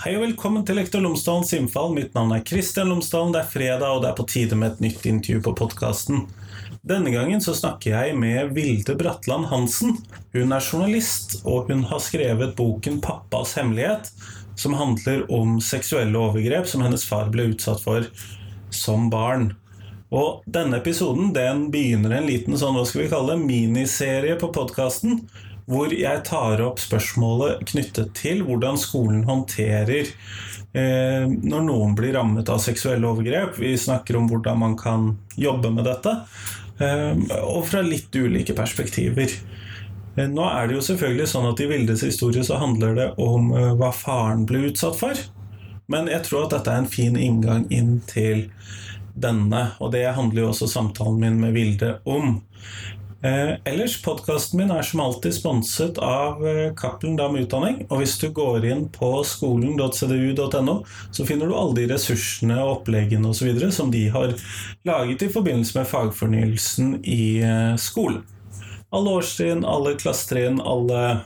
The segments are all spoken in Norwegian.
Hei og velkommen til Lektor Lomsdalens innfall. Mitt navn er Kristian Lomsdalen. Det er fredag, og det er på tide med et nytt intervju på podkasten. Denne gangen så snakker jeg med Vilde Bratland Hansen. Hun er journalist, og hun har skrevet boken 'Pappas hemmelighet', som handler om seksuelle overgrep som hennes far ble utsatt for som barn. Og denne episoden den begynner en liten sånn, hva skal vi kalle det, miniserie på podkasten hvor jeg tar opp spørsmålet knyttet til hvordan skolen håndterer eh, når noen blir rammet av seksuelle overgrep. Vi snakker om hvordan man kan jobbe med dette, eh, og fra litt ulike perspektiver. Eh, nå er det jo selvfølgelig sånn at I Vildes historie så handler det om eh, hva faren ble utsatt for. Men jeg tror at dette er en fin inngang inn til denne, og det handler jo også samtalen min med Vilde om. Eh, ellers, podkasten min er som alltid sponset av eh, Cappelen Dam Utdanning. Og hvis du går inn på skolen.cdu.no, så finner du alle de ressursene og oppleggene og så videre, som de har laget i forbindelse med fagfornyelsen i eh, skolen. Alle årstrinn, alle klassetrinn, alle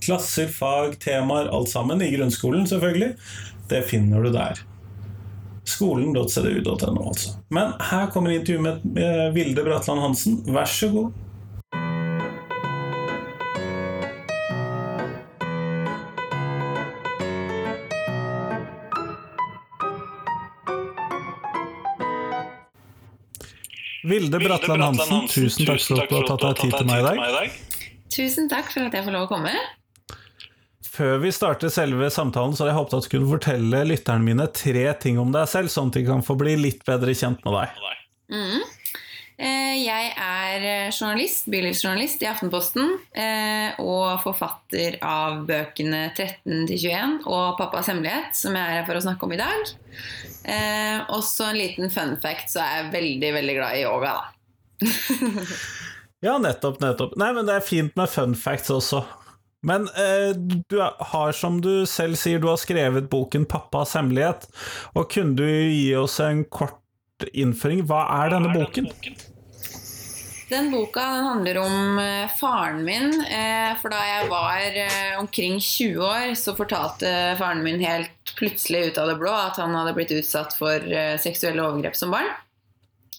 klasser, fag, temaer, alt sammen i grunnskolen, selvfølgelig. Det finner du der. Skolen.cdu.no, altså. Men her kommer intervjuet med Vilde Bratland Hansen. Vær så god. Vilde Bratland Hansen, tusen takk for at du har tatt deg tid til meg i dag. Tusen takk for at jeg får lov å komme. Før vi starter selve samtalen, så hadde jeg håpet at du kunne fortelle lytterne mine tre ting om deg selv, sånn at de kan få bli litt bedre kjent med deg. Mm. Jeg er journalist, bylivsjournalist i Aftenposten og forfatter av bøkene 13 21 og 'Pappas hemmelighet', som jeg er her for å snakke om i dag. Også en liten fun fact, så er jeg veldig, veldig glad i yoga, da. ja, nettopp, nettopp. Nei, men det er fint med fun facts også. Men eh, du har, som du selv sier, du har skrevet boken 'Pappas hemmelighet'. Og kunne du gi oss en kort innføring? Hva er denne boken? Den boka den handler om eh, faren min. Eh, for da jeg var eh, omkring 20 år, så fortalte faren min helt plutselig ut av det blå at han hadde blitt utsatt for eh, seksuelle overgrep som barn.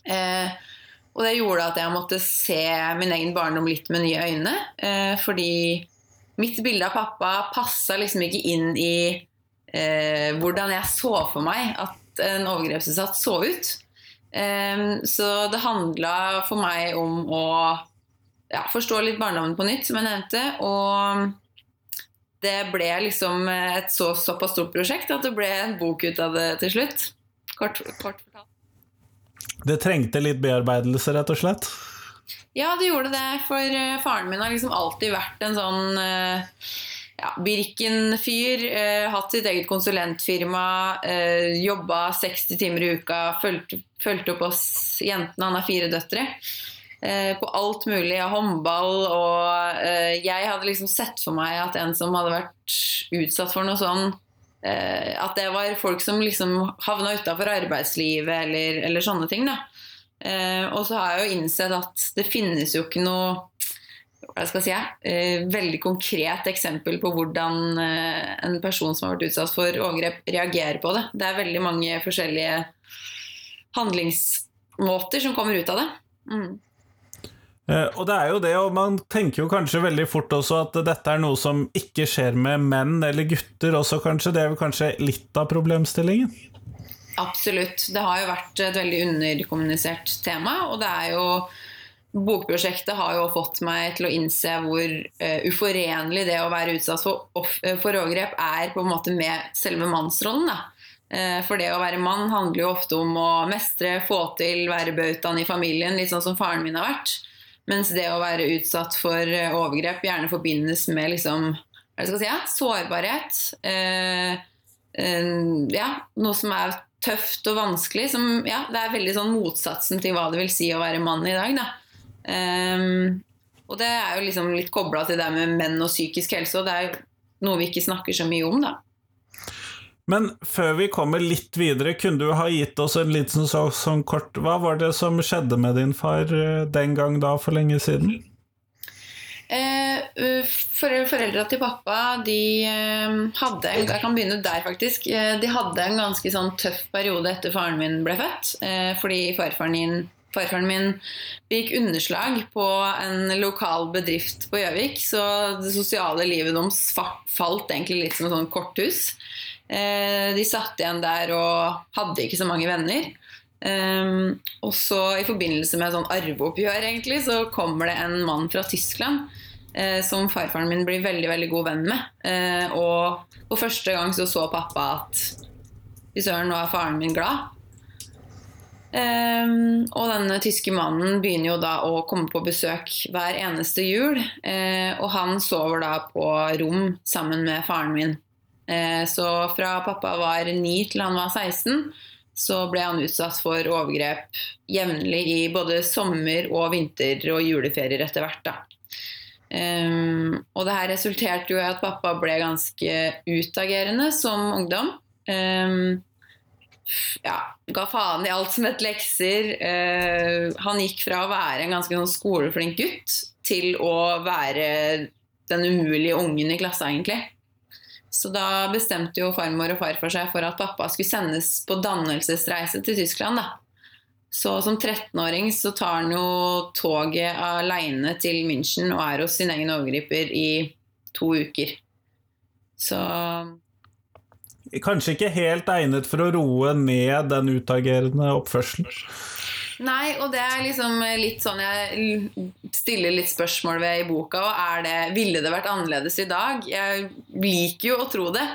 Eh, og det gjorde at jeg måtte se min egen barndom litt med nye øyne. fordi mitt bilde av pappa passa liksom ikke inn i eh, hvordan jeg så for meg at en overgrepsutsatt så ut. Um, så det handla for meg om å ja, forstå litt barndommen på nytt, som jeg nevnte. Og det ble liksom et så, såpass stort prosjekt at det ble en bok ut av det til slutt. Kort, kort fortalt. Det trengte litt bearbeidelse, rett og slett? Ja, det gjorde det. For uh, faren min har liksom alltid vært en sånn uh, ja, Birken-fyr. Uh, hatt sitt eget konsulentfirma. Uh, jobba 60 timer i uka. Fulgte opp oss jentene. Han har fire døtre. på alt mulig av håndball. Og jeg hadde liksom sett for meg at en som hadde vært utsatt for noe sånn At det var folk som liksom havna utafor arbeidslivet eller, eller sånne ting. da Eh, og så har jeg jo innsett at det finnes jo ikke noe hva skal jeg si, eh, veldig konkret eksempel på hvordan eh, en person som har vært utsatt for overgrep, reagerer på det. Det er veldig mange forskjellige handlingsmåter som kommer ut av det. Mm. Eh, og det er jo det, og man tenker jo kanskje veldig fort også at dette er noe som ikke skjer med menn eller gutter også, kanskje. Det er vel kanskje litt av problemstillingen? Absolutt. Det har jo vært et veldig underkommunisert tema. Og det er jo Bokprosjektet har jo fått meg til å innse hvor uh, uforenlig det å være utsatt for, uh, for, overgrep er på en måte med selve mannsrollen. Uh, for det å være mann handler jo ofte om å mestre, få til, være bautaen i familien, litt sånn som faren min har vært. Mens det å være utsatt for overgrep gjerne forbindes med liksom, hva skal jeg si, sårbarhet. ja, noe som er tøft og vanskelig. Som, ja, det er veldig sånn motsatsen til hva det vil si å være mann i dag. Um, og det er jo liksom litt kobla til det med menn og psykisk helse, og det er noe vi ikke snakker så mye om, da. Men før vi kommer litt videre, kunne du ha gitt oss en liten så, sånn kort Hva var det som skjedde med din far eh, den gang da, for lenge siden? Eh, Foreldra til pappa de eh, hadde Jeg kan begynne der, faktisk. Eh, de hadde en ganske sånn tøff periode etter faren min ble født. Fordi farfaren min, farfaren min fikk underslag på en lokal bedrift på Gjøvik. Så det sosiale livet deres falt egentlig litt som et sånn korthus. De satt igjen der og hadde ikke så mange venner. Um, og så I forbindelse med sånn arveoppgjør egentlig, så kommer det en mann fra Tyskland uh, som farfaren min blir veldig veldig god venn med. Uh, og for første gang så så pappa at fy søren, nå er faren min glad. Um, og denne tyske mannen begynner jo da å komme på besøk hver eneste jul. Uh, og han sover da på rom sammen med faren min. så fra pappa var 9 til han var 16 så ble han utsatt for overgrep jevnlig i både sommer- og vinter- og juleferier etter hvert. da. Um, og det her resulterte jo i at pappa ble ganske utagerende som ungdom. Um, ja, ga faen i alt som het lekser. Uh, han gikk fra å være en ganske sånn skoleflink gutt til å være den umulige ungen i klassa, egentlig. Så da bestemte jo farmor og farfar seg for at pappa skulle sendes på dannelsesreise til Tyskland. da. Så som 13-åring så tar han jo toget aleine til München og er hos sin egen overgriper i to uker. Så Kanskje ikke helt egnet for å roe ned den utagerende oppførselen? Nei, og det er liksom litt sånn jeg stiller litt spørsmål ved i boka. Og er det, ville det vært annerledes i dag? Jeg liker jo å tro det.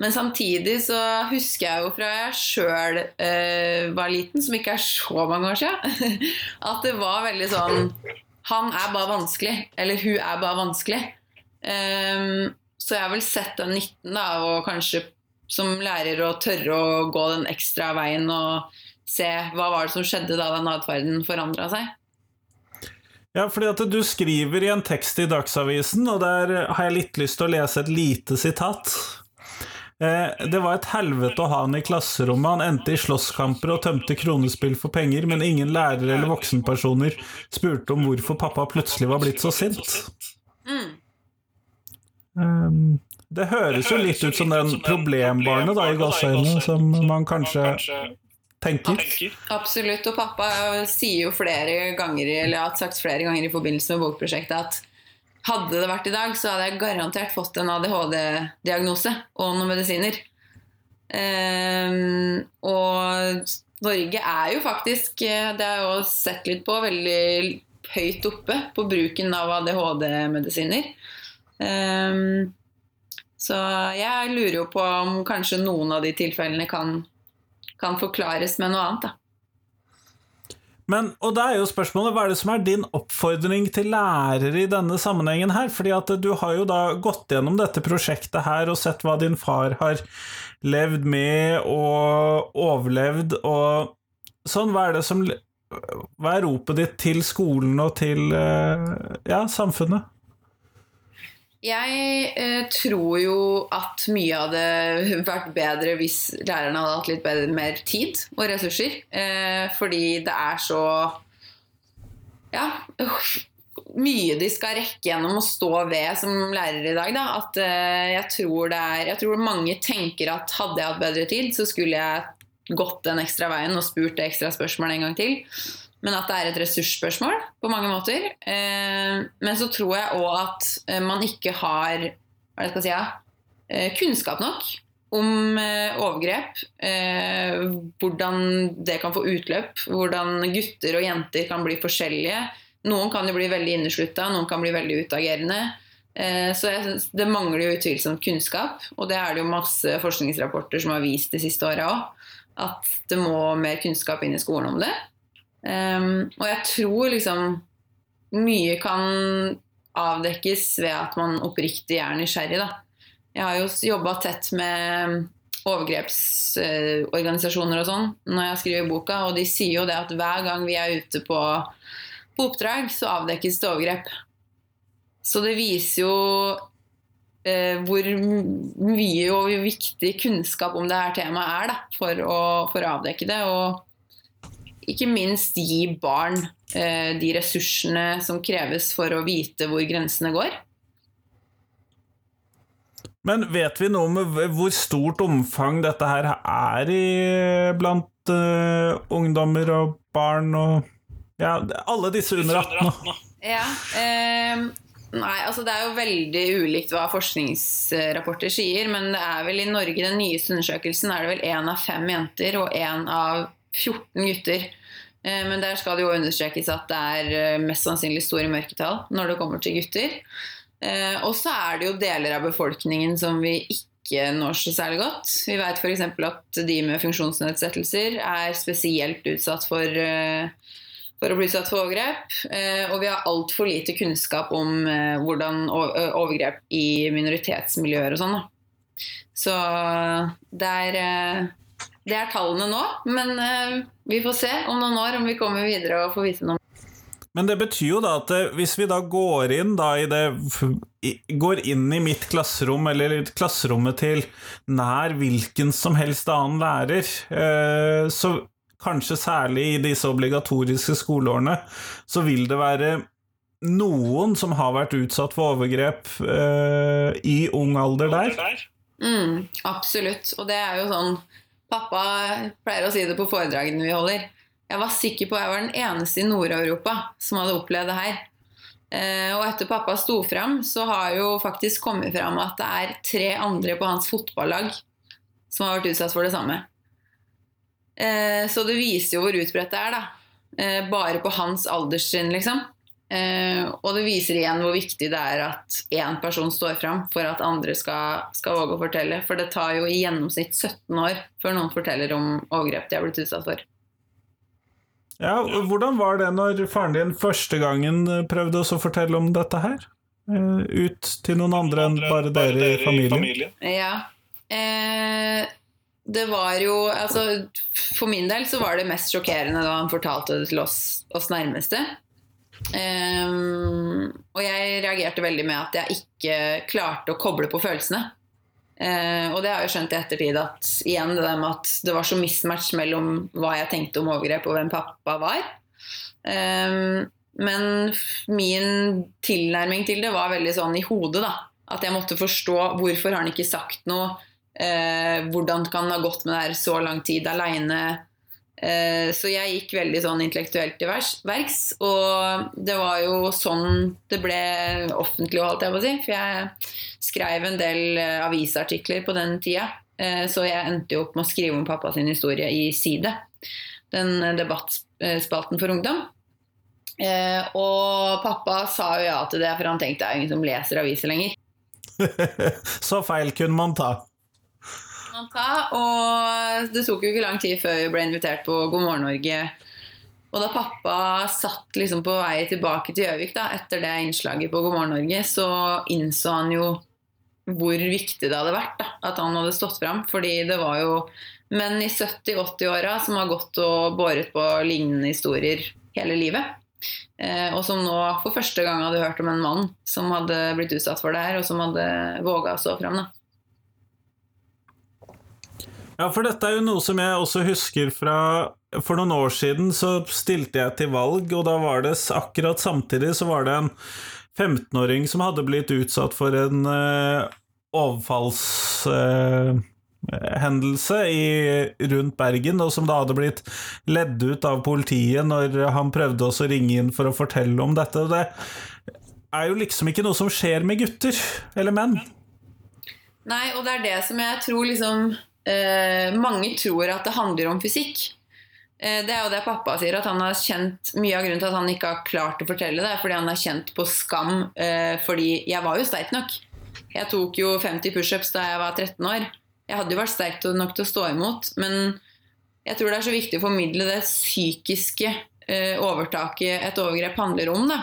Men samtidig så husker jeg jo fra jeg sjøl eh, var liten, som ikke er så mange år siden, at det var veldig sånn Han er bare vanskelig. Eller hun er bare vanskelig. Um, så jeg har vel sett den nytten da, og kanskje som lærer å tørre å gå den ekstra veien og se hva var det som skjedde da den atferden forandra seg. Ja, fordi at du skriver i en tekst i Dagsavisen, og der har jeg litt lyst til å lese et lite sitat. Eh, det var et helvete å ha han i klasserommet. Han endte i slåsskamper og tømte kronespill for penger, men ingen lærere eller voksenpersoner spurte om hvorfor pappa plutselig var blitt så sint. Mm. Det høres jo litt ut som den problembarnet da, i gassøynene som man kanskje tenker. Absolutt. Og pappa sier jo flere ganger eller har sagt flere ganger i forbindelse med bokprosjektet at hadde det vært i dag, så hadde jeg garantert fått en ADHD-diagnose og noen medisiner. Um, og Norge er jo faktisk, det har jeg jo sett litt på, veldig høyt oppe på bruken av ADHD-medisiner. Um, så jeg lurer jo på om kanskje noen av de tilfellene kan kan forklares med noe annet. da. Men, og da er jo spørsmålet, Hva er det som er din oppfordring til lærere i denne sammenhengen? her? Fordi at Du har jo da gått gjennom dette prosjektet her og sett hva din far har levd med og overlevd. og sånn, Hva er det som, hva er ropet ditt til skolen og til eh, ja, samfunnet? Jeg eh, tror jo at mye hadde vært bedre hvis lærerne hadde hatt litt bedre, mer tid og ressurser. Eh, fordi det er så Ja. mye de skal rekke gjennom å stå ved som lærer i dag. Da. At eh, jeg, tror er, jeg tror mange tenker at hadde jeg hatt bedre tid, så skulle jeg gått den ekstra veien og spurt det ekstra spørsmålet en gang til men at det er et ressursspørsmål på mange måter. Eh, men så tror jeg òg at eh, man ikke har hva skal jeg si, eh, kunnskap nok om overgrep. Hvordan det kan få utløp. Hvordan gutter og jenter kan bli forskjellige. Noen kan jo bli veldig inneslutta, noen kan bli veldig utagerende. Så det mangler jo utvilsomt kunnskap, og det er det jo masse forskningsrapporter som har vist de siste åra òg. At det må mer kunnskap inn i skolen om det. Um, og jeg tror liksom mye kan avdekkes ved at man oppriktig er nysgjerrig. Da. Jeg har jo jobba tett med overgrepsorganisasjoner og sånn når jeg skriver boka, og de sier jo det at hver gang vi er ute på, på oppdrag, så avdekkes det overgrep. Så det viser jo eh, hvor mye og viktig kunnskap om det her temaet er da, for, å, for å avdekke det. og ikke minst gi barn eh, de ressursene som kreves for å vite hvor grensene går. Men vet vi noe om hvor stort omfang dette her er i blant eh, ungdommer og barn og Ja, alle disse under 18? Ja, eh, Nei, altså det er jo veldig ulikt hva forskningsrapporter sier, men det er vel i Norge, den nyeste undersøkelsen, er det vel én av fem jenter og én av 14 gutter. Eh, men der skal det jo understrekes at det er eh, mest sannsynlig store mørketall når det kommer til gutter. Eh, og så er det jo deler av befolkningen som vi ikke når så særlig godt. Vi vet f.eks. at de med funksjonsnedsettelser er spesielt utsatt for, for å bli utsatt for overgrep. Og vi har altfor lite kunnskap om hvordan overgrep i minoritetsmiljøer og sånn. Så det er, det er tallene nå. Men vi får se om noen år om vi kommer videre og får vite noe. Men det betyr jo da at eh, hvis vi da går inn da i det Går inn i mitt klasserom, eller klasserommet til nær hvilken som helst annen lærer, eh, så kanskje særlig i disse obligatoriske skoleårene, så vil det være noen som har vært utsatt for overgrep eh, i ung alder der. Mm, absolutt. Og det er jo sånn Pappa pleier å si det på foredragene vi holder. Jeg var sikker på at jeg var den eneste i Nord-Europa som hadde opplevd det her. Eh, og etter pappa sto fram, så har jo faktisk kommet fram at det er tre andre på hans fotballag som har vært utsatt for det samme. Eh, så det viser jo hvor utbredt det er, da. Eh, bare på hans alderstrinn, liksom. Og det viser igjen hvor viktig det er at én person står fram for at andre skal, skal, våge å fortelle. For det tar jo i gjennomsnitt 17 år før noen forteller om overgrep de har blitt utsatt for. Ja, Hvordan var det når faren din første gangen eh, prøvde å fortelle om dette her? Eh, ut til noen andre enn bare dere i familien? Ja. Eh, det var jo Altså, for min del så var det mest sjokkerende da han fortalte det til oss, oss nærmeste. Eh, og jeg reagerte veldig med at jeg ikke klarte å koble på følelsene. Uh, og det har jeg skjønt i ettertid at igjen det med at det var så mismatch mellom hva jeg tenkte om overgrep og hvem pappa var. Um, men min tilnærming til det var veldig sånn i hodet, da. At jeg måtte forstå hvorfor har han ikke sagt noe. Uh, hvordan kan han ha gått med det her så lang tid aleine? Eh, så jeg gikk veldig sånn intellektuelt til verks. Og det var jo sånn det ble offentlig, holdt jeg på å si. For jeg skrev en del eh, avisartikler på den tida. Eh, så jeg endte jo opp med å skrive om pappa sin historie i Side. Den debattspalten for ungdom. Og pappa sa jo ja til det, for han tenkte det er ingen som leser aviser lenger. så feil kunne man ta man da, Og det tok jo ikke lang tid før vi ble invitert på God morgen Norge. Og da pappa satt liksom på vei tilbake til Gjøvik etter det innslaget på God morgen Norge, så innså han jo hvor viktig det hadde vært da, at han hadde stått fram. Fordi det var jo menn i 70-80-åra som har gått og båret på lignende historier hele livet. Eh, og som nå for første gang hadde hørt om en mann som hadde blitt utsatt for det her, og som hadde våga å stå fram. da. Ja, for dette er jo noe som jeg også husker fra For noen år siden så stilte jeg til valg, og da var det akkurat samtidig så var det en 15-åring som hadde blitt utsatt for en uh, overfallshendelse uh, rundt Bergen, og som da hadde blitt ledd ut av politiet når han prøvde også å ringe inn for å fortelle om dette. Det er jo liksom ikke noe som skjer med gutter eller menn. Nei, og det er det som jeg tror liksom eh, mange tror at det handler om fysikk. Eh, det er jo det pappa sier, at han har kjent mye av grunnen til at han ikke har klart å fortelle det, fordi han har kjent på skam eh, fordi jeg var jo sterk nok. Jeg tok jo 50 pushups da jeg var 13 år. Jeg hadde jo vært sterk nok til å stå imot, men jeg tror det er så viktig å formidle det psykiske eh, overtaket et overgrep handler om. da.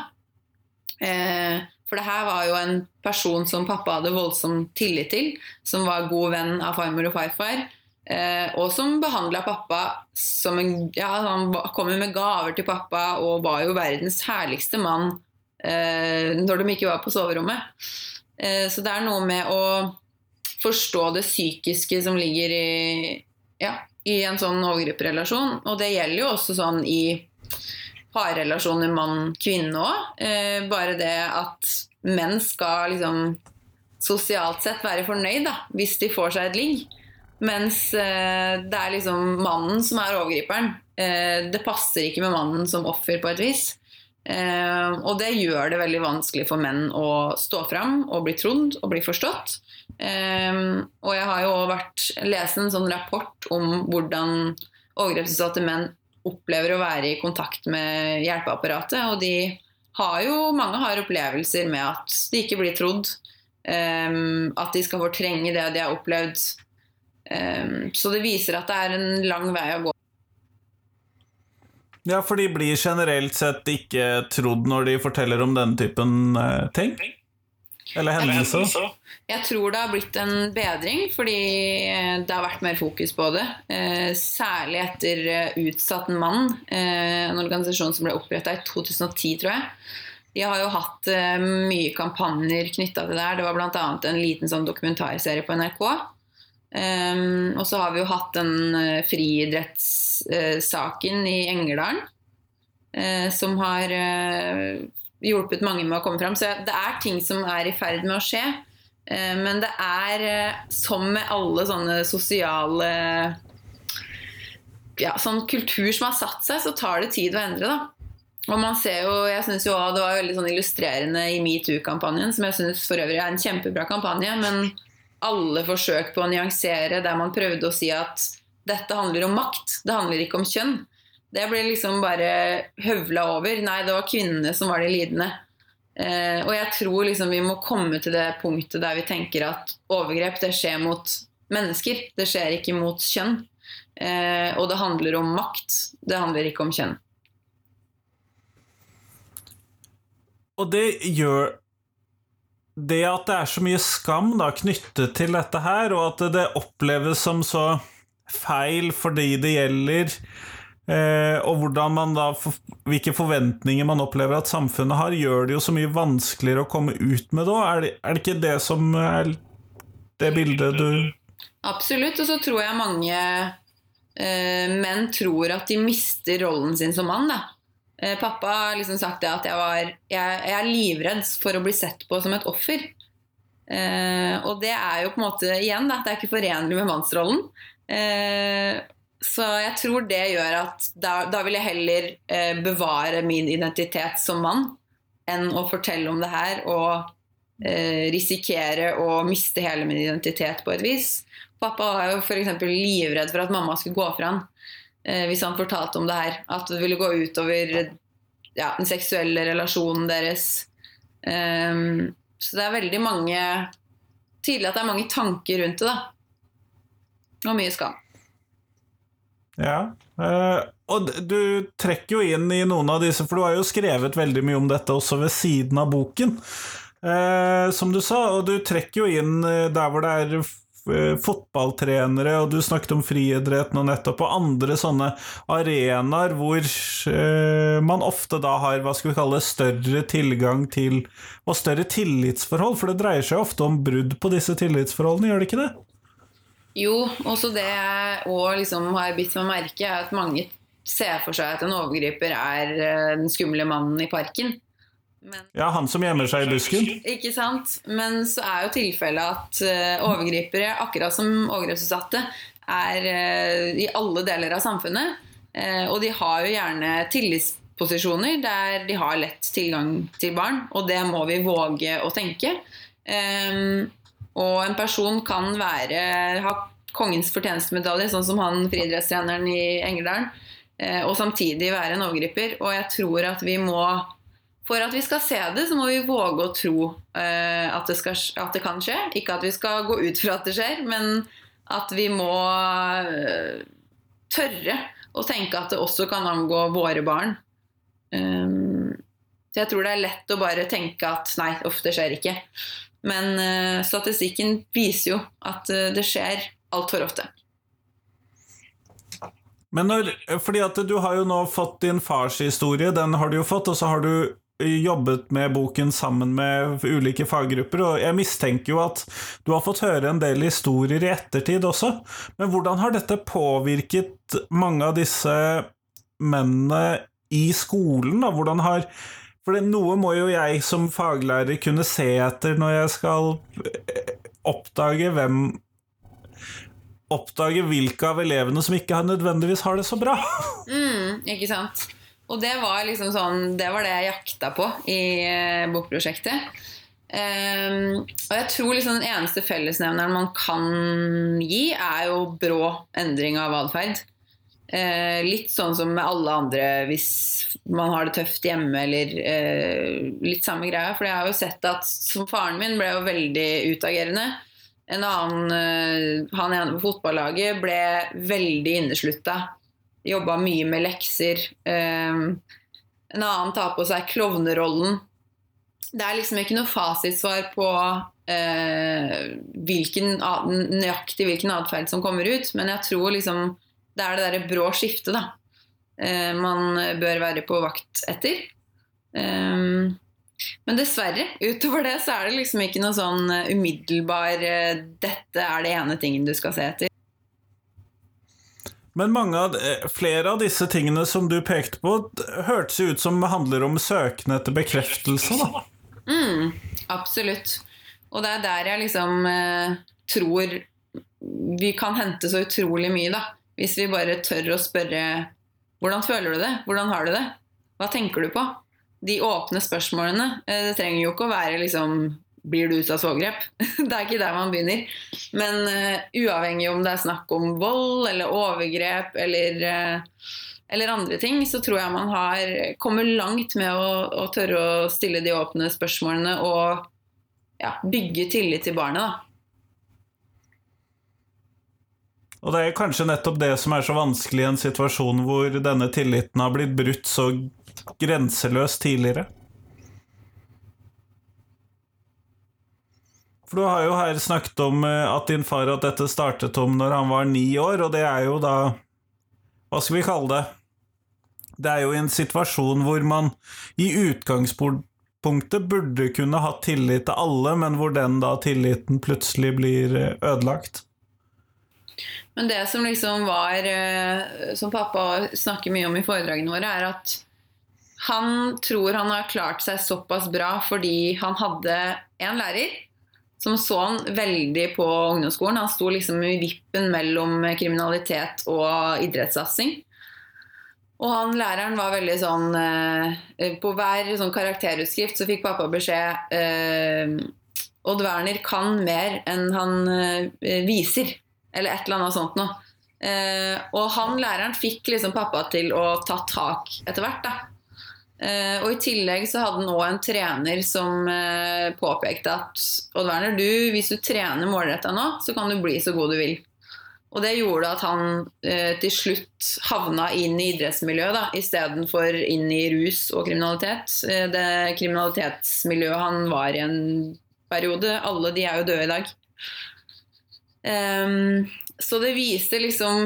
Eh, for det her var jo en person som pappa hadde voldsom tillit til, som var god venn av farmor og farfar. Eh, og som behandla pappa som en Ja, han kom med gaver til pappa og var jo verdens herligste mann eh, når de ikke var på soverommet. Eh, så det er noe med å forstå det psykiske som ligger i, ja, i en sånn overgriperrelasjon. Og det gjelder jo også sånn i parrelasjoner mann-kvinne òg. Eh, bare det at menn skal liksom sosialt sett være fornøyd da, hvis de får seg et ligg. Mens eh, det er liksom mannen som er overgriperen. Eh, det passer ikke med mannen som offer på et vis. Og det gjør det veldig vanskelig for menn å stå fram og bli trodd og bli forstått. Og jeg har jo vært lest en sånn rapport om hvordan overgrepsutsatte menn opplever å være i kontakt med hjelpeapparatet. Og de har jo, mange har opplevelser med at de ikke blir trodd. Um, at de skal fortrenge det de har opplevd. Um, så det viser at det er en lang vei å gå. Ja, for de blir generelt sett ikke trodd når de forteller om denne typen uh, ting? Eller hendelser? Jeg tror det har blitt en bedring, fordi eh, det har vært mer fokus på det. Eh, særlig etter eh, Utsatt mann, en organisasjon som ble oppretta i 2010, tror jeg. De har jo hatt mye kampanjer knytta til det her. Det var bl.a. en liten sånn dokumentarserie på NRK. og så har vi jo hatt den friidrettssaken i Engerdalen. som har hjulpet mange med å komme fram. Så det er ting som er i ferd med å skje. Eh, men det er, eh, som med alle sånne sosiale ja, sånn kultur som har satt seg, så tar det tid å endre. da. Og man ser jo, jeg synes jo Det var veldig sånn illustrerende i metoo-kampanjen, som jeg syns for øvrig er en kjempebra kampanje. Men alle forsøk på å nyansere der man prøvde å si at dette handler om makt, det handler ikke om kjønn. Det ble liksom bare høvla over. Nei, det var kvinnene som var de lidende. Eh, og jeg tror liksom vi må komme til det punktet der vi tenker at overgrep det skjer mot mennesker. Det skjer ikke mot kjønn. Eh, og det handler om makt. Det handler ikke om kjønn. Og det gjør Det at det er så mye skam da, knyttet til dette her, og at det oppleves som så feil fordi det gjelder Eh, og da, hvilke forventninger man opplever at samfunnet har, gjør det jo så mye vanskeligere å komme ut med det òg. Er, er, det ikke det som er det bildet du Absolutt. Og så tror jeg mange eh, menn tror at de mister rollen sin som mann. da. Eh, pappa har liksom sagt det at jeg, var, jeg, jeg, er livredd for å bli sett på som et offer. Eh, og det er jo på en måte igjen da, det er ikke forenlig med mannsrollen. Eh, så jeg tror det gjør at da, da vil jeg heller eh, bevare min identitet som mann enn å fortelle om det her og eh, risikere å miste hele min identitet på et vis. Pappa var jo f.eks. livredd for at mamma skulle gå fra han eh, hvis han fortalte om det her. At det ville gå utover ja, den seksuelle relasjonen deres. Um, så det er veldig mange Tydelig at det er mange tanker rundt det, da. Og mye skam. Ja. Uh, og du trekker jo inn i noen av disse, for du har jo skrevet veldig mye om dette også ved siden av boken. Uh, som du sa, og du trekker jo inn uh, der hvor det er fotballtrenere, og du snakket om friidretten og nettopp, og andre sånne arenaer hvor man ofte da har hva skal vi kalle større tilgang til og større tillitsforhold, for det dreier seg ofte om brudd på disse tillitsforholdene, gjør det ikke det? Jo, også det jeg òg liksom har bitt meg merke, er at mange ser for seg at en overgriper er eh, den skumle mannen i parken. Men, ja, han som gjemmer seg i busken. Ikke sant. Men så er jo tilfellet at uh, overgripere, akkurat som overgrepsutsatte, er uh, i alle deler av samfunnet. Og de har jo gjerne tillitsposisjoner der de har lett tilgang til barn, og det må vi våge å tenke. Um, og en person kan være, ha kongens fortjenestemedalje, sånn som han friidrettstreneren i Engerdalen, eh, og samtidig være en overgriper. Og jeg tror at vi må For at vi skal se det, så må vi våge å tro eh, at, det skal, at, det kan skje. Ikke at vi skal gå ut fra at det skjer, men at vi må eh, tørre å tenke at det også kan angå våre barn. Så jeg tror det er lett å bare tenke at nei, uff, det skjer ikke. Men uh, statistikken viser jo at uh, det skjer altfor ofte. Men når, fordi at du har jo nå fått din fars historie, den har du jo fått, og så har du jobbet med boken sammen med ulike faggrupper, og jeg mistenker jo at du har fått høre en del historier i ettertid også. Men hvordan har dette påvirket mange av disse mennene i skolen? da? Hvordan har For noe må jo jeg som faglærer kunne se etter når jeg skal eh, oppdage hvem Oppdage hvilke av elevene som ikke nødvendigvis har det så bra. Mm, ikke sant? Og det var liksom sånn Det var det jeg jakta på i eh, bokprosjektet. Um, og jeg tror liksom den eneste fellesnevneren man kan gi, er jo brå endring av atferd. Uh, litt sånn som med alle andre hvis man har det tøft hjemme, eller eh, litt samme greia. For jeg har jo sett at som faren min ble jo veldig utagerende. En annen, eh, han ene på fotballaget, ble veldig inneslutta. Jobba mye med lekser. Um, en annen tar på seg klovnerollen det er liksom ikke noe fasitsvar på eh, hvilken, nøyaktig hvilken atferd som kommer ut, men jeg tror liksom det er det derre brå skiftet da, eh, man bør være på vakt etter. Um, men dessverre, utover det så er det liksom ikke noe sånn umiddelbar eh, 'dette er det ene tingen du skal se etter'. Men av, flere av disse tingene som du pekte på, hørtes ut som handler om søken etter bekreftelse. da. Mm, absolutt. Og det er der jeg liksom eh, tror vi kan hente så utrolig mye, da. Hvis vi bare tør å spørre hvordan føler du det? Hvordan har du det? Hva tenker du på? De åpne spørsmålene. Eh, det trenger jo ikke å være liksom blir du ute av svogrep? det er ikke der man begynner. Men uh, uavhengig om det er snakk om vold eller overgrep eller uh, eller andre ting, så tror jeg man har kommer langt med å, å tørre å stille de åpne spørsmålene og ja, bygge tillit til barnet. da. Og det er kanskje nettopp det som er så vanskelig i en situasjon hvor denne tilliten har blitt brutt så grenseløst tidligere. For du har jo her snakket om eh, at din far at dette startet om når han var ni år, og det er jo da Hva skal vi kalle det? Det er jo en situasjon hvor man i utgangspunktet burde kunne ha tillit til alle, men hvor den da tilliten plutselig blir eh, ødelagt. Men det som liksom var eh, Som pappa snakker mye om i foredragene våre, er at han tror han har klart seg såpass bra fordi han hadde en lærer som så han veldig på ungdomsskolen. Han sto liksom i vippen mellom kriminalitet og idrettssatsing. Og han læreren var veldig sånn eh, På hver sånn karakterutskrift så fikk pappa beskjed eh, Odd Werner kan mer enn han viser. Eller et eller annet sånt noe. Eh, og han læreren fikk liksom pappa til å ta tak etter hvert. da. Eh, og i tillegg så hadde han òg en trener som eh, påpekte at Odd Werner, du, hvis du trener målretta nå, så kan du bli så god du vil. Og det gjorde at han eh, til slutt havna inn i idrettsmiljøet istedenfor inn i rus og kriminalitet. Eh, det kriminalitetsmiljøet han var i en periode, alle de er jo døde i dag. Um, så det viser liksom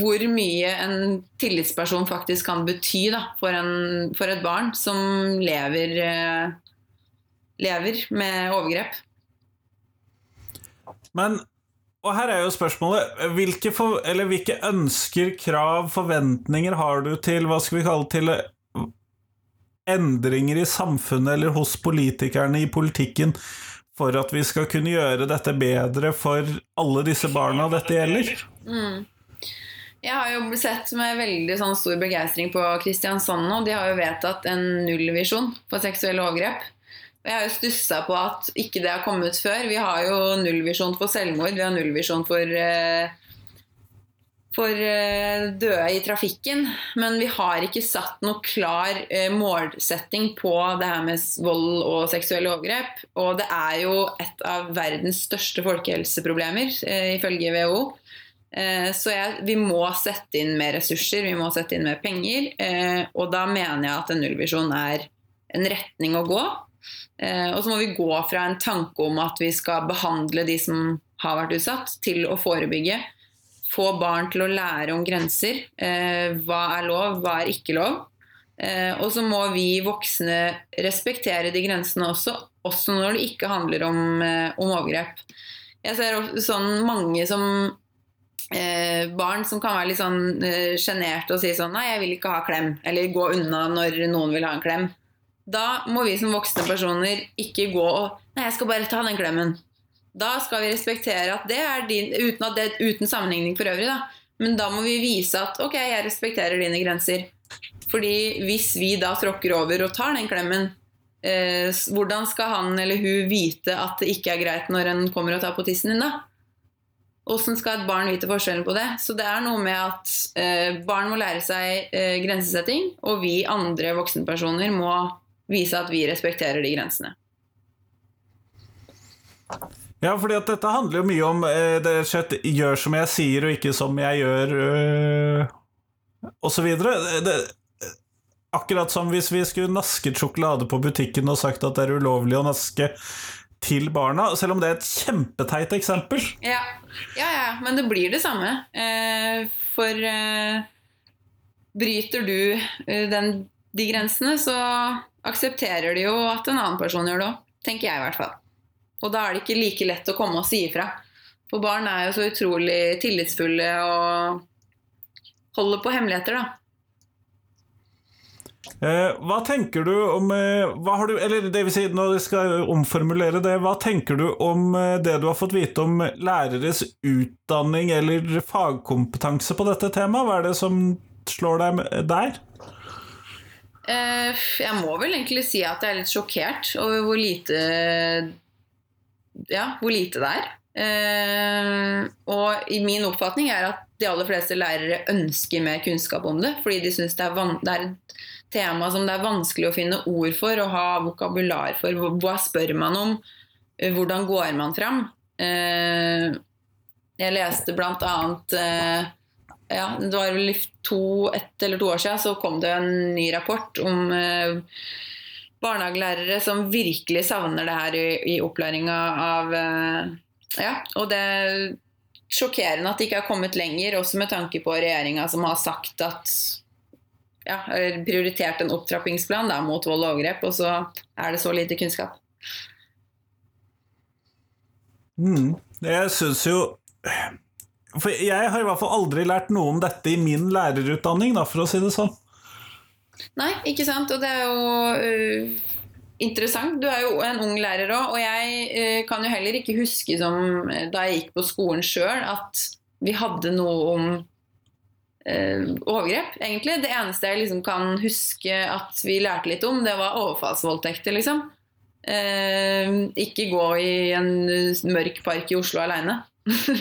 hvor mye en tillitsperson faktisk kan bety da, for, en, for, et barn som lever, uh, lever med overgrep. Men og her er jo spørsmålet hvilke, for, hvilke, ønsker, krav, forventninger har du til hva skal vi kalle til endringer i samfunnet eller hos politikerne i politikken for at vi skal kunne gjøre dette bedre for alle disse barna dette gjelder? Mm. Jeg har jo sett med veldig sånn stor begeistring på Kristiansand nå. De har jo vedtatt en nullvisjon på seksuelle overgrep. Og jeg har jo stussa på at ikke det har kommet før. Vi har jo nullvisjon for selvmord, vi har nullvisjon for, eh, for eh, døde i trafikken. Men vi har ikke satt noe klar eh, målsetting på det her med vold og seksuelle overgrep. Og det er jo et av verdens største folkehelseproblemer, ifølge WHO. Så jeg, vi må sette inn mer ressurser, vi må sette inn mer penger. Og da mener jeg at en nullvisjon er en retning å gå. Eh, og så må vi gå fra en tanke om at vi skal behandle de som har vært utsatt, til å forebygge. Få barn til å lære om grenser. Eh, hva er lov, hva er ikke lov. Eh, og så må vi voksne respektere de grensene også, også når det ikke handler om, om overgrep. Jeg ser sånn mange som eh, barn som kan være litt sånn eh, og si sånn Nei, jeg vil ikke ha klem. Eller gå unna når noen vil ha en klem. Da må vi som voksne personer ikke gå og Nei, jeg skal bare ta den klemmen. Da skal vi respektere at det er din Uten, det, uten sammenligning for øvrig, da. Men da må vi vise at ok, jeg respekterer dine grenser. Fordi hvis vi da tråkker over og tar den klemmen, eh, hvordan skal han eller hun vite at det ikke er greit når en kommer og tar på tissen din, da? Åssen skal et barn vite forskjellen på det? Så det er noe med at eh, barn må lære seg eh, grensesetting, og vi andre voksenpersoner må vise at vi respekterer de grensene. Ja, fordi at dette handler jo mye om eh, det skjøtt, gjør som jeg sier, og ikke som jeg gjør, øh, videre. Akkurat som hvis vi skulle nasket sjokolade på butikken og sagt at det er ulovlig å naske til barna, selv om det er et kjempeteit eksempel. Ja, ja, ja men det blir det samme. Eh, for eh, bryter du eh, den, de grensene, så aksepterer de jo at en annen person gjør det òg. Tenker jeg i hvert fall. Og da er det ikke like lett å komme og si ifra. For barn er jo så utrolig tillitsfulle og holder på hemmeligheter, da. Eh, hva tenker du om eh, hva har du, Eller det vil si, når jeg skal omformulere det, hva tenker du om eh, det du har fått vite om læreres utdanning eller fagkompetanse på dette temaet? Hva er det som slår deg der? Eh, jeg må vel egentlig si at jeg er litt sjokkert over hvor lite Ja, hvor lite det er. Uh, og i min oppfatning er at de aller fleste lærere ønsker mer kunnskap om det, fordi de syns det, det er et tema som det er vanskelig å finne ord for og ha vokabular for. Hva- spør man om? Eh, Hvordan går man fram? Uh, jeg leste blant annet eh, ja, det var vel to, ett eller to år siden så kom det en ny rapport om barnehagelærere som virkelig savner det her i, i opplæringa av eh, Ja, og det er sjokkerende at det ikke har kommet lenger, også med tanke på regjeringa som har sagt at ja, prioritert en opptrappingsplan da, mot vold og overgrep, og så er det så lite kunnskap. Mm. Jeg syns jo For jeg har i hvert fall aldri lært noe om dette i min lærerutdanning, da, for å si det sånn. Nei, ikke sant? Og det er jo uh, interessant. Du er jo en ung lærer òg, og jeg uh, kan jo heller ikke huske som øh, da jeg gikk på skolen sjøl, at vi hadde noe om uh, overgrep, egentlig. Det eneste jeg liksom kan huske at vi lærte litt om, det var overfallsvoldtekter, liksom. Ikke gå i en mørk park i Oslo aleine.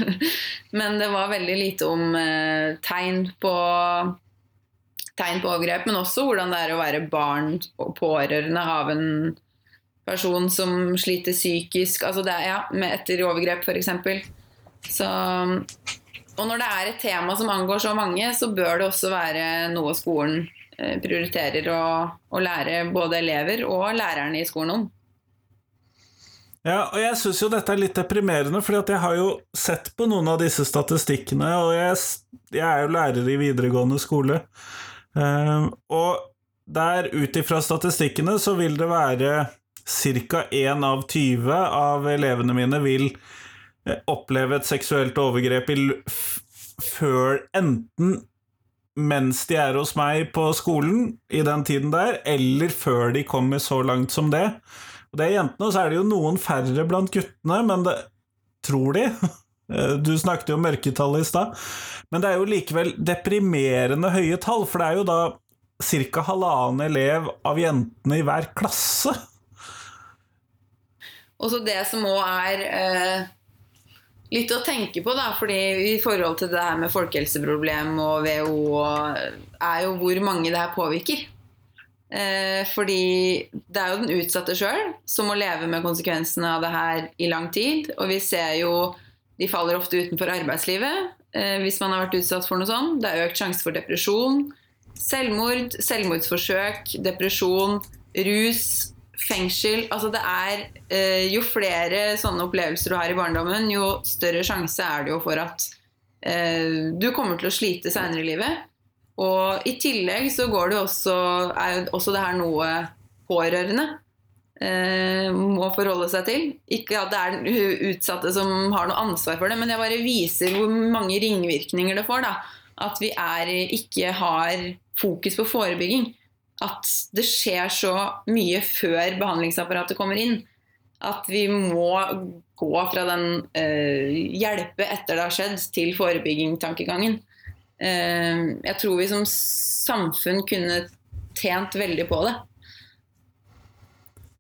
Men det var veldig lite om tegn på tegn på overgrep, men også hvordan det er å være barn og pårørende av en person som sliter psykisk, altså det ja, etter overgrep f.eks. Så Og når det er et tema som angår så mange, så bør det også være noe skolen eh, prioriterer å, å lære både elever og lærerne i skolen om. Ja, og jeg syns jo dette er litt deprimerende, fordi jeg har jo sett på noen av disse statistikkene, og jeg, jeg er jo lærer i videregående skole. Eh, og der, ut ifra statistikkene, så vil det være ca. 1 av 20 av elevene mine vil eh, oppleve et seksuelt overgrep før enten mens de er hos meg på skolen i den tiden der, eller før de kommer så langt som det. Og det er jentene, og så er det jo noen færre blant guttene, men det tror de. Du snakket jo om mørketallet i stad. Men det er jo likevel deprimerende høye tall, for det er jo da ca. halvannen elev av jentene i hver klasse. Og så det som òg er eh, litt å tenke på, da, fordi i forhold til det her med folkehelseproblem og WHO, er jo hvor mange det her påvirker. Eh, fordi det er jo den utsatte sjøl som må leve med konsekvensene av det her i lang tid. Og vi ser jo de faller ofte utenfor arbeidslivet eh, hvis man har vært utsatt for noe sånt. Det er økt sjanse for depresjon, selvmord, selvmordsforsøk, depresjon, rus, fengsel. Altså det er eh, Jo flere sånne opplevelser du har i barndommen, jo større sjanse er det jo for at eh, du kommer til å slite seinere i livet. Og i tillegg så går det også, er også det her noe pårørende. Eh, må forholde seg til. Ikke at det er utsatte som har noe ansvar for det, men jeg bare viser hvor mange ringvirkninger det får. da. At vi er, ikke har fokus på forebygging. At det skjer så mye før behandlingsapparatet kommer inn. At vi må gå fra den eh, hjelpe etter det har skjedd, til forebygging-tankegangen. Eh, jeg tror vi som samfunn kunne tjent veldig på det.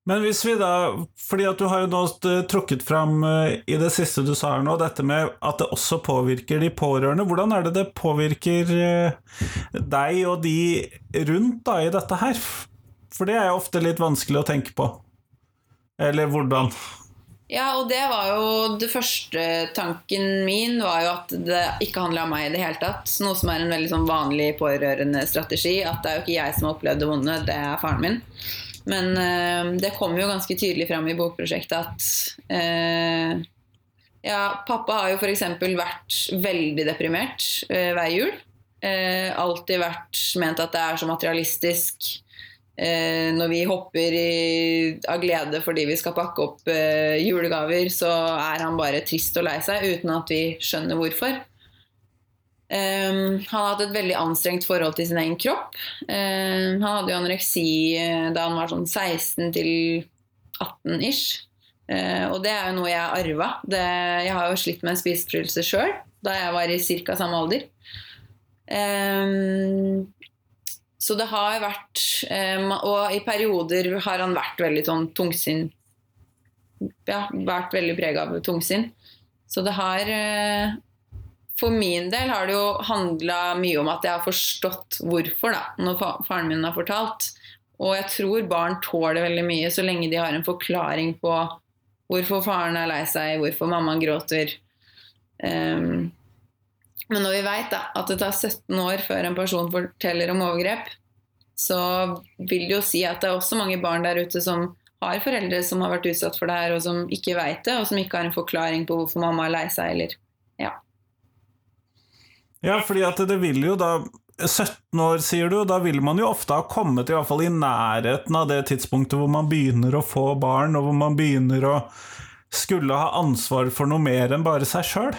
Men hvis vi da, fordi at du har jo nå trukket fram eh, i det siste du sa her nå, dette med at det også påvirker de pårørende. Hvordan er det det påvirker eh, deg og de rundt da i dette her? For det er jo ofte litt vanskelig å tenke på. Eller hvordan? Ja, og det var jo det første tanken min var jo at det ikke handla om meg i det hele tatt. Noe som er en veldig sånn vanlig pårørende strategi. At det er jo ikke jeg som har opplevd det vonde, det er faren min. Men eh, det kom jo ganske tydelig fram i bokprosjektet at eh, ja, pappa har jo f.eks. vært veldig deprimert eh, hver jul. alltid vært ment at det er så materialistisk. når vi hopper i, av glede fordi vi skal pakke opp julegaver, så er han bare trist og lei seg uten at vi skjønner hvorfor. Um, han hatt et veldig anstrengt forhold til sin egen kropp. Um, han hadde jo anoreksi uh, da han var sånn 16 til 18 ish. Uh, og det er jo noe jeg har arva. Jeg har jo slitt med en spiseforstyrrelse sjøl da jeg var i ca. samme alder. Um, så det har vært Og i perioder har han vært veldig sånn tungsinn. Ja, vært veldig prega av tungsinn. Så det har uh, for min del har det jo handla mye om at jeg har forstått hvorfor, da, når faren min har fortalt. Og jeg tror barn tåler veldig mye så lenge de har en forklaring på hvorfor faren er lei seg, hvorfor mammaen gråter. Um, men når vi veit at det tar 17 år før en person forteller om overgrep, så vil det jo si at det er også mange barn der ute som har foreldre som har vært utsatt for det her, og som ikke veit det, og som ikke har en forklaring på hvorfor mamma er lei seg, eller ja. Ja, fordi at det vil jo da 17 år, sier du, da vil man jo ofte ha kommet i, hvert fall i nærheten av det tidspunktet hvor man begynner å få barn, og hvor man begynner å skulle ha ansvar for noe mer enn bare seg sjøl.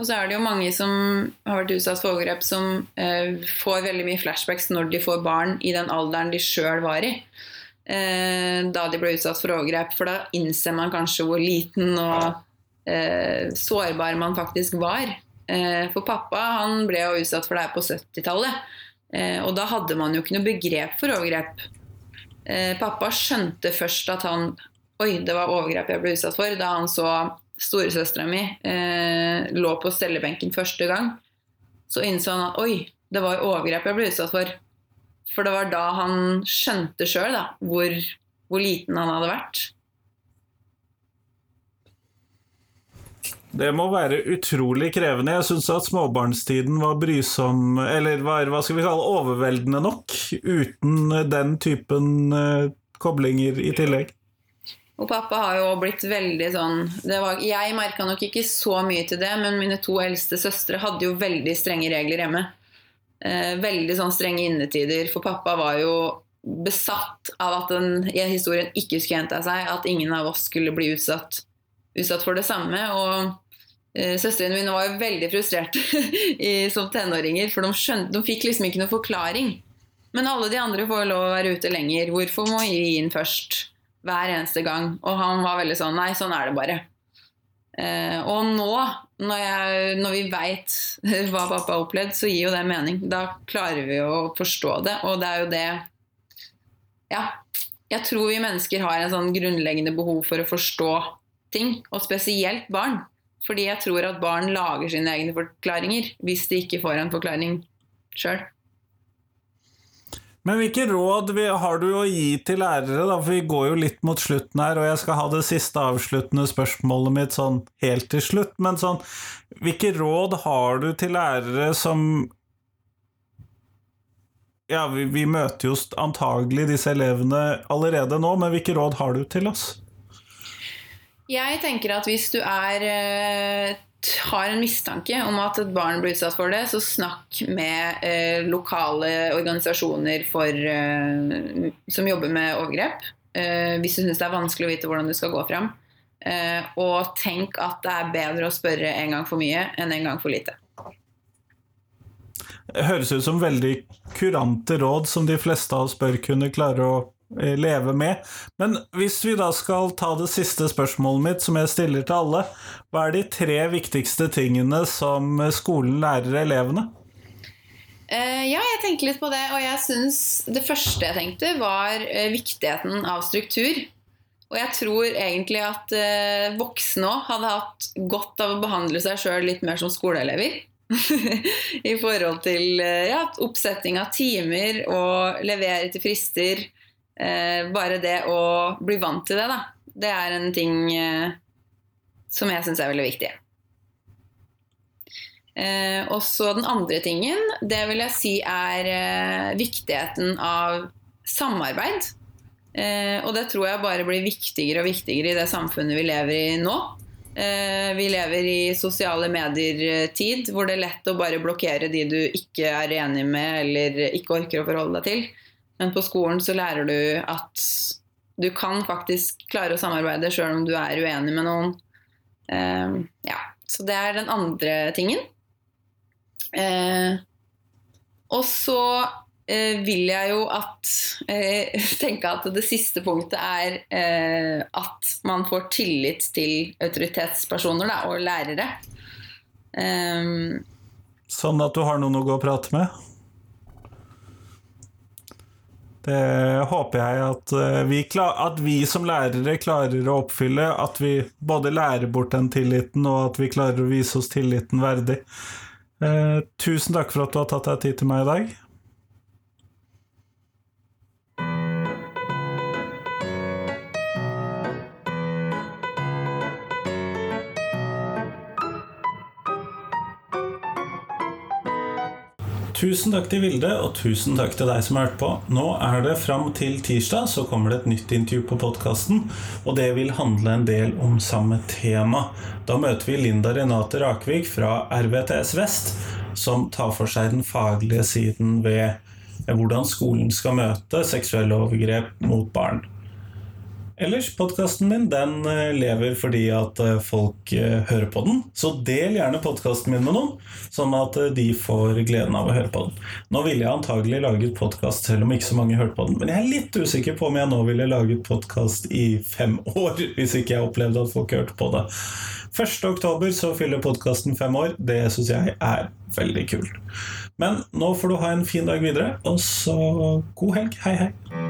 Og så er det jo mange som har vært utsatt for overgrep, som eh, får veldig mye flashbacks når de får barn i den alderen de sjøl var i. Eh, da de ble utsatt for overgrep. For da innser man kanskje hvor liten og eh, sårbar man faktisk var. Eh, for pappa han ble jo utsatt for det her på 70-tallet. Eh, og da hadde man jo ikke noe begrep for overgrep. Eh, pappa skjønte først at han Oi, det var overgrep jeg ble utsatt for. Da han så storesøstera mi lå på stellebenken første gang, så innså han at oi, det var overgrep jeg ble utsatt for. For det var da han skjønte sjøl hvor, hvor liten han hadde vært. Det må være utrolig krevende. Jeg syns at småbarnstiden var brysom, eller var hva skal vi kalle overveldende nok, uten den typen uh, koblinger i tillegg. Og pappa har jo blitt veldig sånn var, Jeg merka nok ikke så mye til det, men mine to eldste søstre hadde jo veldig strenge regler hjemme. Eh, veldig sånn strenge innetider. For pappa var jo besatt av at den historien ikke skulle gjenta seg. At ingen av oss skulle bli utsatt utsatt for det samme. Og eh, søstrene mine var jo veldig frustrerte som tenåringer, for de, skjønte, de fikk liksom ikke noen forklaring. Men alle de andre får lov å være ute lenger. Hvorfor må vi inn først? Hver eneste gang. Og han var veldig sånn Nei, sånn er det bare. Eh, og nå, når, jeg, når vi veit hva pappa har opplevd, så gir jo det mening. Da klarer vi å forstå det. Og det er jo det Ja. Jeg tror vi mennesker har en sånn grunnleggende behov for å forstå ting, og spesielt barn. Fordi jeg tror at barn lager sine egne forklaringer hvis de ikke får en forklaring sjøl. Men hvilke råd har du å gi til lærere, da? For vi går jo litt mot slutten her, og jeg skal ha det siste avsluttende spørsmålet mitt sånn helt til slutt. Men sånn, hvilke råd har du til lærere som Ja, vi, vi møter jo antagelig disse elevene allerede nå, men hvilke råd har du til oss? Jeg tenker at hvis du er eh, har en mistanke om at et barn blir utsatt for det, så snakk med eh, lokale organisasjoner for, eh, som jobber med overgrep. eh, hvis du syns det er vanskelig å vite hvordan du skal gå fram. Eh, og tenk at det er bedre å spørre en gang for mye enn en gang for lite. Det høres ut som veldig kurante råd som de fleste av oss bør kunne klare å leve med. Men hvis vi da skal ta det siste spørsmålet mitt, som jeg stiller til alle, hva er de tre viktigste tingene som skolen lærer elevene? Eh, ja, jeg tenkte litt på det, og jeg syns det første jeg tenkte, var eh, viktigheten av struktur. Og jeg tror egentlig at eh, voksne òg hadde hatt godt av å behandle seg sjøl litt mer som skoleelever. I forhold til eh, ja, oppsetting av timer og levere til frister. Eh, bare det å bli vant til det, da. Det er en ting eh, som jeg syns er veldig viktig. Eh, og så den andre tingen, det vil jeg si er eh, viktigheten av samarbeid. Eh, og det tror jeg bare blir viktigere og viktigere i det samfunnet vi lever i nå. Eh, vi lever i sosiale medier-tid, hvor det er lett å bare blokkere de du ikke er enig med eller ikke orker å forholde deg til. Men på skolen så lærer du at du kan faktisk klare å samarbeide sjøl om du er uenig med noen. Eh, ja, Så det er den andre tingen. Eh, og så eh, vil jeg jo at eh, tenke at det siste punktet er eh, at man får tillit til autoritetspersoner da, og lærere. Um, sånn at du har noen å gå og prate med? Det håper jeg at eh, vi, at vi, som lærere klarer å oppfylle. At vi både lærer bort den tilliten, og at vi klarer å vise oss tilliten verdig. Eh, tusen takk for at du har tatt deg tid til meg i dag. Tusen takk til Vilde, og tusen takk til deg som har hørt på. Nå er det fram til tirsdag, så kommer det et nytt intervju på podkasten. Og det vil handle en del om samme tema. Da møter vi Linda Renate Rakvik fra RVTS Vest, som tar for seg den faglige siden ved hvordan skolen skal møte seksuelle overgrep mot barn. Ellers, podkasten min den eh, lever fordi at eh, folk eh, hører på den. Så del gjerne podkasten min med noen, sånn at de får gleden av å høre på den. Nå ville jeg antagelig laget podkast selv om ikke så mange hørte på den, men jeg er litt usikker på om jeg nå ville laget podkast i fem år, hvis ikke jeg opplevde at folk hørte på det. 1. oktober så fyller podkasten fem år. Det syns jeg er veldig kult. Men nå får du ha en fin dag videre, og så god helg. Hei, hei.